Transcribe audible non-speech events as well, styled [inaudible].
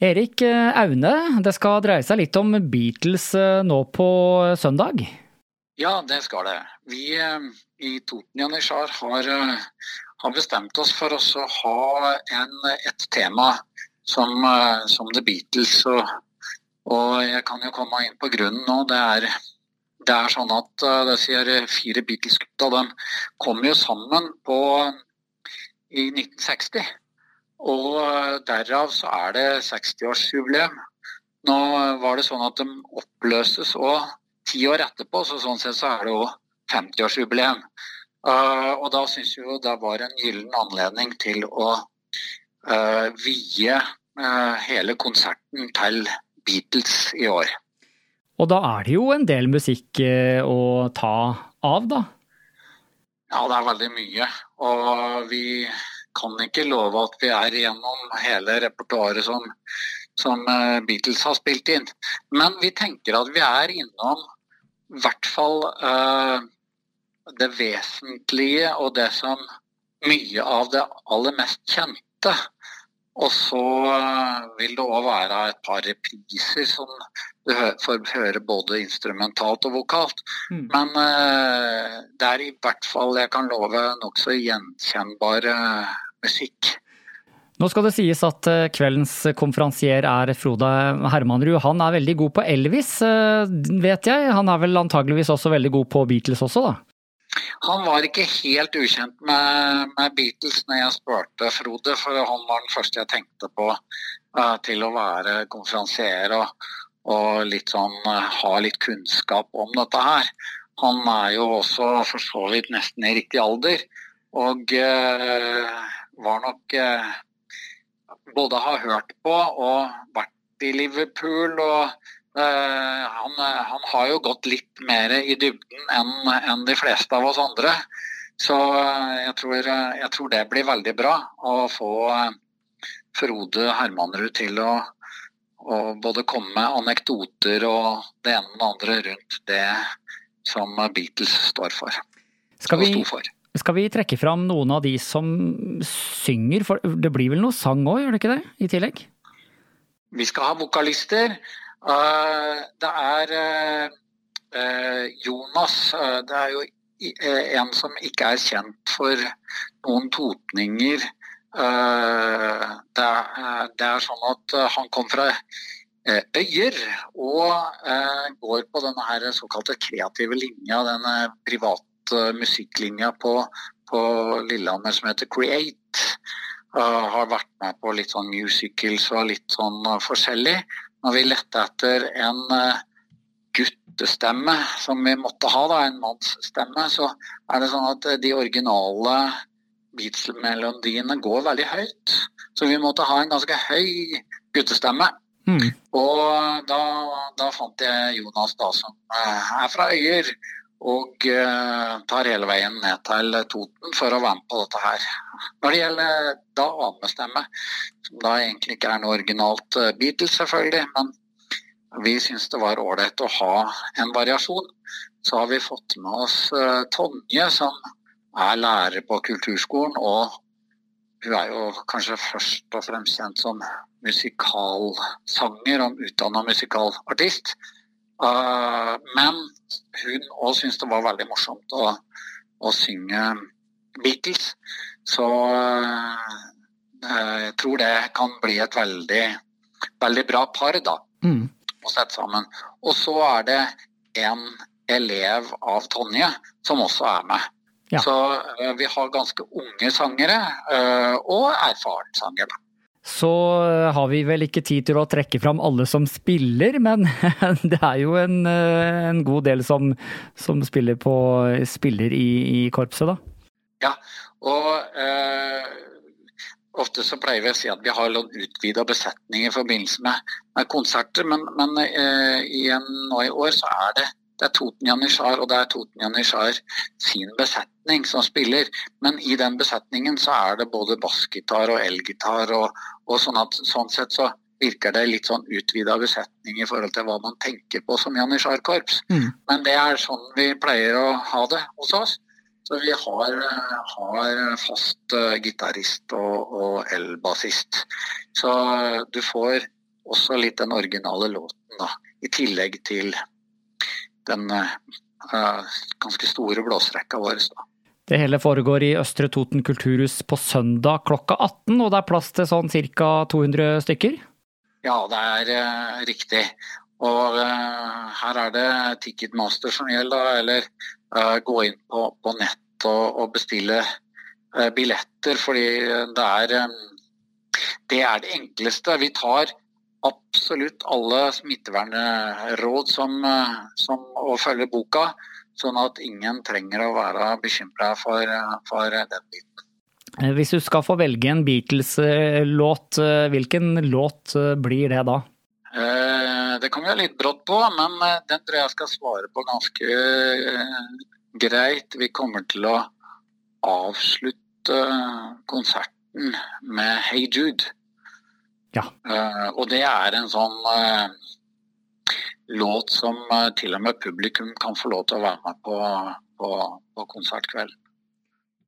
Erik Aune, det skal dreie seg litt om Beatles nå på søndag? Ja, det skal det. Vi i Toten Janitsjar har, har, bestemt oss for å ha en, et tema som, som The Beatles. Og, og, jeg kan jo komme inn på grunnen nå. Det er, det er sånn at sier fire Beatles-gutta. Kom jo sammen på, i 1960. Og eh, derav så er det 60-årsjubileum. Nå var det sånn at de oppløses òg ti år etterpå, så sånn sett så er det òg 50-årsjubileum. Uh, og da syns vi jo det var en gyllen anledning til å vie hele konserten til Beatles i år. Og da er det jo en del musikk å ta av, da? Ja, det er veldig mye. Og vi kan ikke love at vi er gjennom hele repertoaret som, som eh, Beatles har spilt inn. Men vi tenker at vi er innom i hvert fall uh, det vesentlige og det som mye av det aller mest kjente. Og så uh, vil det òg være et par repriser som du får høre både instrumentalt og vokalt. Mm. Men det er i hvert fall, jeg kan love, nokså gjenkjennbare musikk. Nå skal det sies at eh, kveldens konferansier er Frode Hermanrud. Han er veldig god på Elvis, eh, vet jeg. Han er vel antageligvis også veldig god på Beatles også, da? Han var ikke helt ukjent med, med Beatles når jeg spurte Frode, for han var den første jeg tenkte på uh, til å være konferansier og, og litt sånn, uh, ha litt kunnskap om dette her. Han er jo også for så vidt nesten i riktig alder. Og uh, var nok eh, både har hørt på og vært i Liverpool. og eh, han, han, har jo gått litt mer i dybden enn, en de fleste av oss andre. Så eh, jeg tror, jeg tror, det blir veldig bra å få eh, Frode Hermanrud til å, å både komme med anekdoter og det ene og det andre rundt det som Beatles står for. Skal vi. Skal vi trekke fram noen av de som synger? For det blir vel noe sang òg, gjør det ikke det? I tillegg? Vi skal ha vokalister. Uh, det er uh, Jonas. Uh, det er jo en som ikke er kjent for noen totninger. Det er, sånn at han kom fra Øyer og går på denne her såkalte kreative linja, denne private musikklinja på, på, Lillehammer som heter Create. Uh, har vært med på litt sånn musicals og litt sånn uh, forskjellig. Når vi lette etter en guttestemme som vi måtte ha, da, en mannsstemme, så er det sånn at de originale Beatles-melodiene går veldig høyt. Så vi måtte ha en ganske høy guttestemme. Mm. Og da, da, fant jeg Jonas, da, som er fra Øyer og uh, tar hele veien ned til Toten for å være med på dette her. Når det gjelder damestemme, som da egentlig ikke er noe originalt uh, Beatles, selvfølgelig, men vi syns det var ålreit å ha en variasjon, så har vi fått med oss uh, Tonje, som er lærer på kulturskolen. Og hun er jo kanskje først og fremst kjent som musikalsanger og utdanna musikalartist. Uh, men hun òg syntes det var veldig morsomt å, å synge Beatles. Så uh, jeg tror det kan bli et veldig, veldig bra par da, mm. å sette sammen. Og så er det en elev av Tonje som også er med. Ja. Så vi har ganske unge sangere og erfaren sanger. Så eh, har vi vel ikke tid til å trekke fram alle som spiller, men [laughs] det er jo en, eh, en god del som, som spiller, på, spiller i, i, korpset, da. Ja, og eh, ofte så pleier vi å si at vi har utvida besetning i forbindelse med, med konserter, men, men eh, igjen nå i år så er det det er Toten Janitsjar og det er Toten Janitsjar sin besetning som spiller. Men i den besetningen så er det både bassgitar og elgitar. Og, og sånn, at, sånn sett så virker det litt sånn utvida besetning i forhold til hva man tenker på som Janitsjar-korps. Mm. Men det er sånn vi pleier å ha det hos oss. Så vi har, har fast uh, gitarist og, og elbassist. Så du får også litt den originale låten, da. I tillegg til den uh, ganske store blåserekka vår. Da. Det hele foregår i Østre Toten kulturhus på søndag klokka 18, og det er plass til sånn ca. 200 stykker? Ja, det er uh, riktig. Og uh, her er det Ticketmaster som gjelder, eller gå inn på, på nett og, og bestille billetter, fordi det er det er det enkleste. Vi tar absolutt alle smittevernråd som, som, og følger boka, sånn at ingen trenger å være bekymra for, for den biten. Hvis du skal få velge en Beatles-låt, hvilken låt blir det da? Eh, det kommer jeg litt brått på, men den tror jeg skal svare på ganske eh, greit. Vi kommer til å avslutte konserten med Hey Jude. Ja. Uh, og det er en sånn uh, låt som uh, til og med publikum kan få lov til å være med på, på, på konsertkveld.